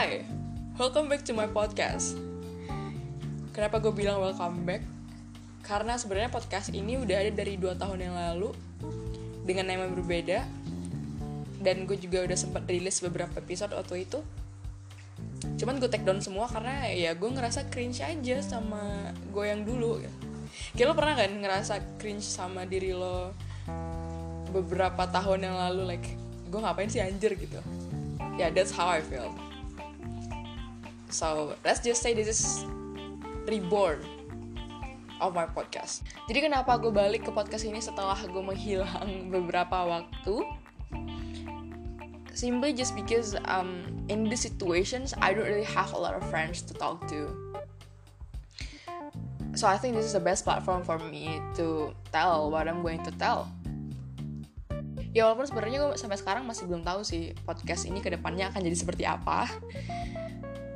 Hi, welcome back to my podcast. Kenapa gue bilang welcome back? Karena sebenarnya podcast ini udah ada dari 2 tahun yang lalu dengan nama berbeda dan gue juga udah sempat rilis beberapa episode waktu itu. Cuman gue take down semua karena ya gue ngerasa cringe aja sama gue yang dulu. Kayak lo pernah kan ngerasa cringe sama diri lo beberapa tahun yang lalu like gue ngapain sih anjir gitu yeah that's how I feel so let's just say this is reborn of my podcast. Jadi kenapa gue balik ke podcast ini setelah gue menghilang beberapa waktu? Simply just because um in these situations I don't really have a lot of friends to talk to. So I think this is the best platform for me to tell what I'm going to tell. Ya walaupun sebenarnya gue sampai sekarang masih belum tahu sih podcast ini ke depannya akan jadi seperti apa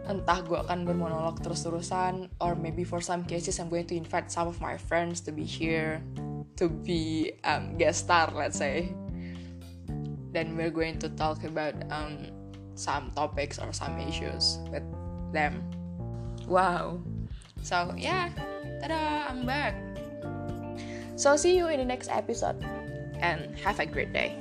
entah gue akan bermonolog terus-terusan or maybe for some cases I'm going to invite some of my friends to be here to be um, guest star let's say. Then we're going to talk about um, some topics or some issues with them. Wow. So yeah. Tada I'm back. So see you in the next episode and have a great day.